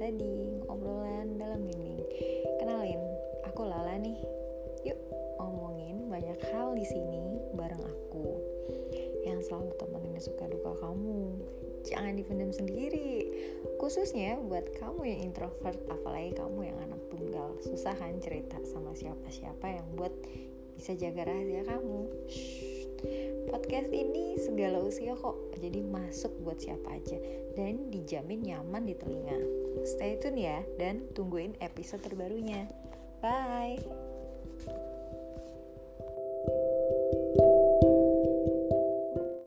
tadi obrolan dalam dinding. Kenalin, aku Lala nih. Yuk ngomongin banyak hal di sini bareng aku yang selalu temenin suka duka kamu. Jangan dipendam sendiri. Khususnya buat kamu yang introvert, apalagi kamu yang anak tunggal. Susah kan cerita sama siapa-siapa yang buat bisa jaga rahasia kamu. Shh podcast ini segala usia kok. Jadi masuk buat siapa aja. Dan dijamin nyaman di telinga. Stay tune ya dan tungguin episode terbarunya. Bye.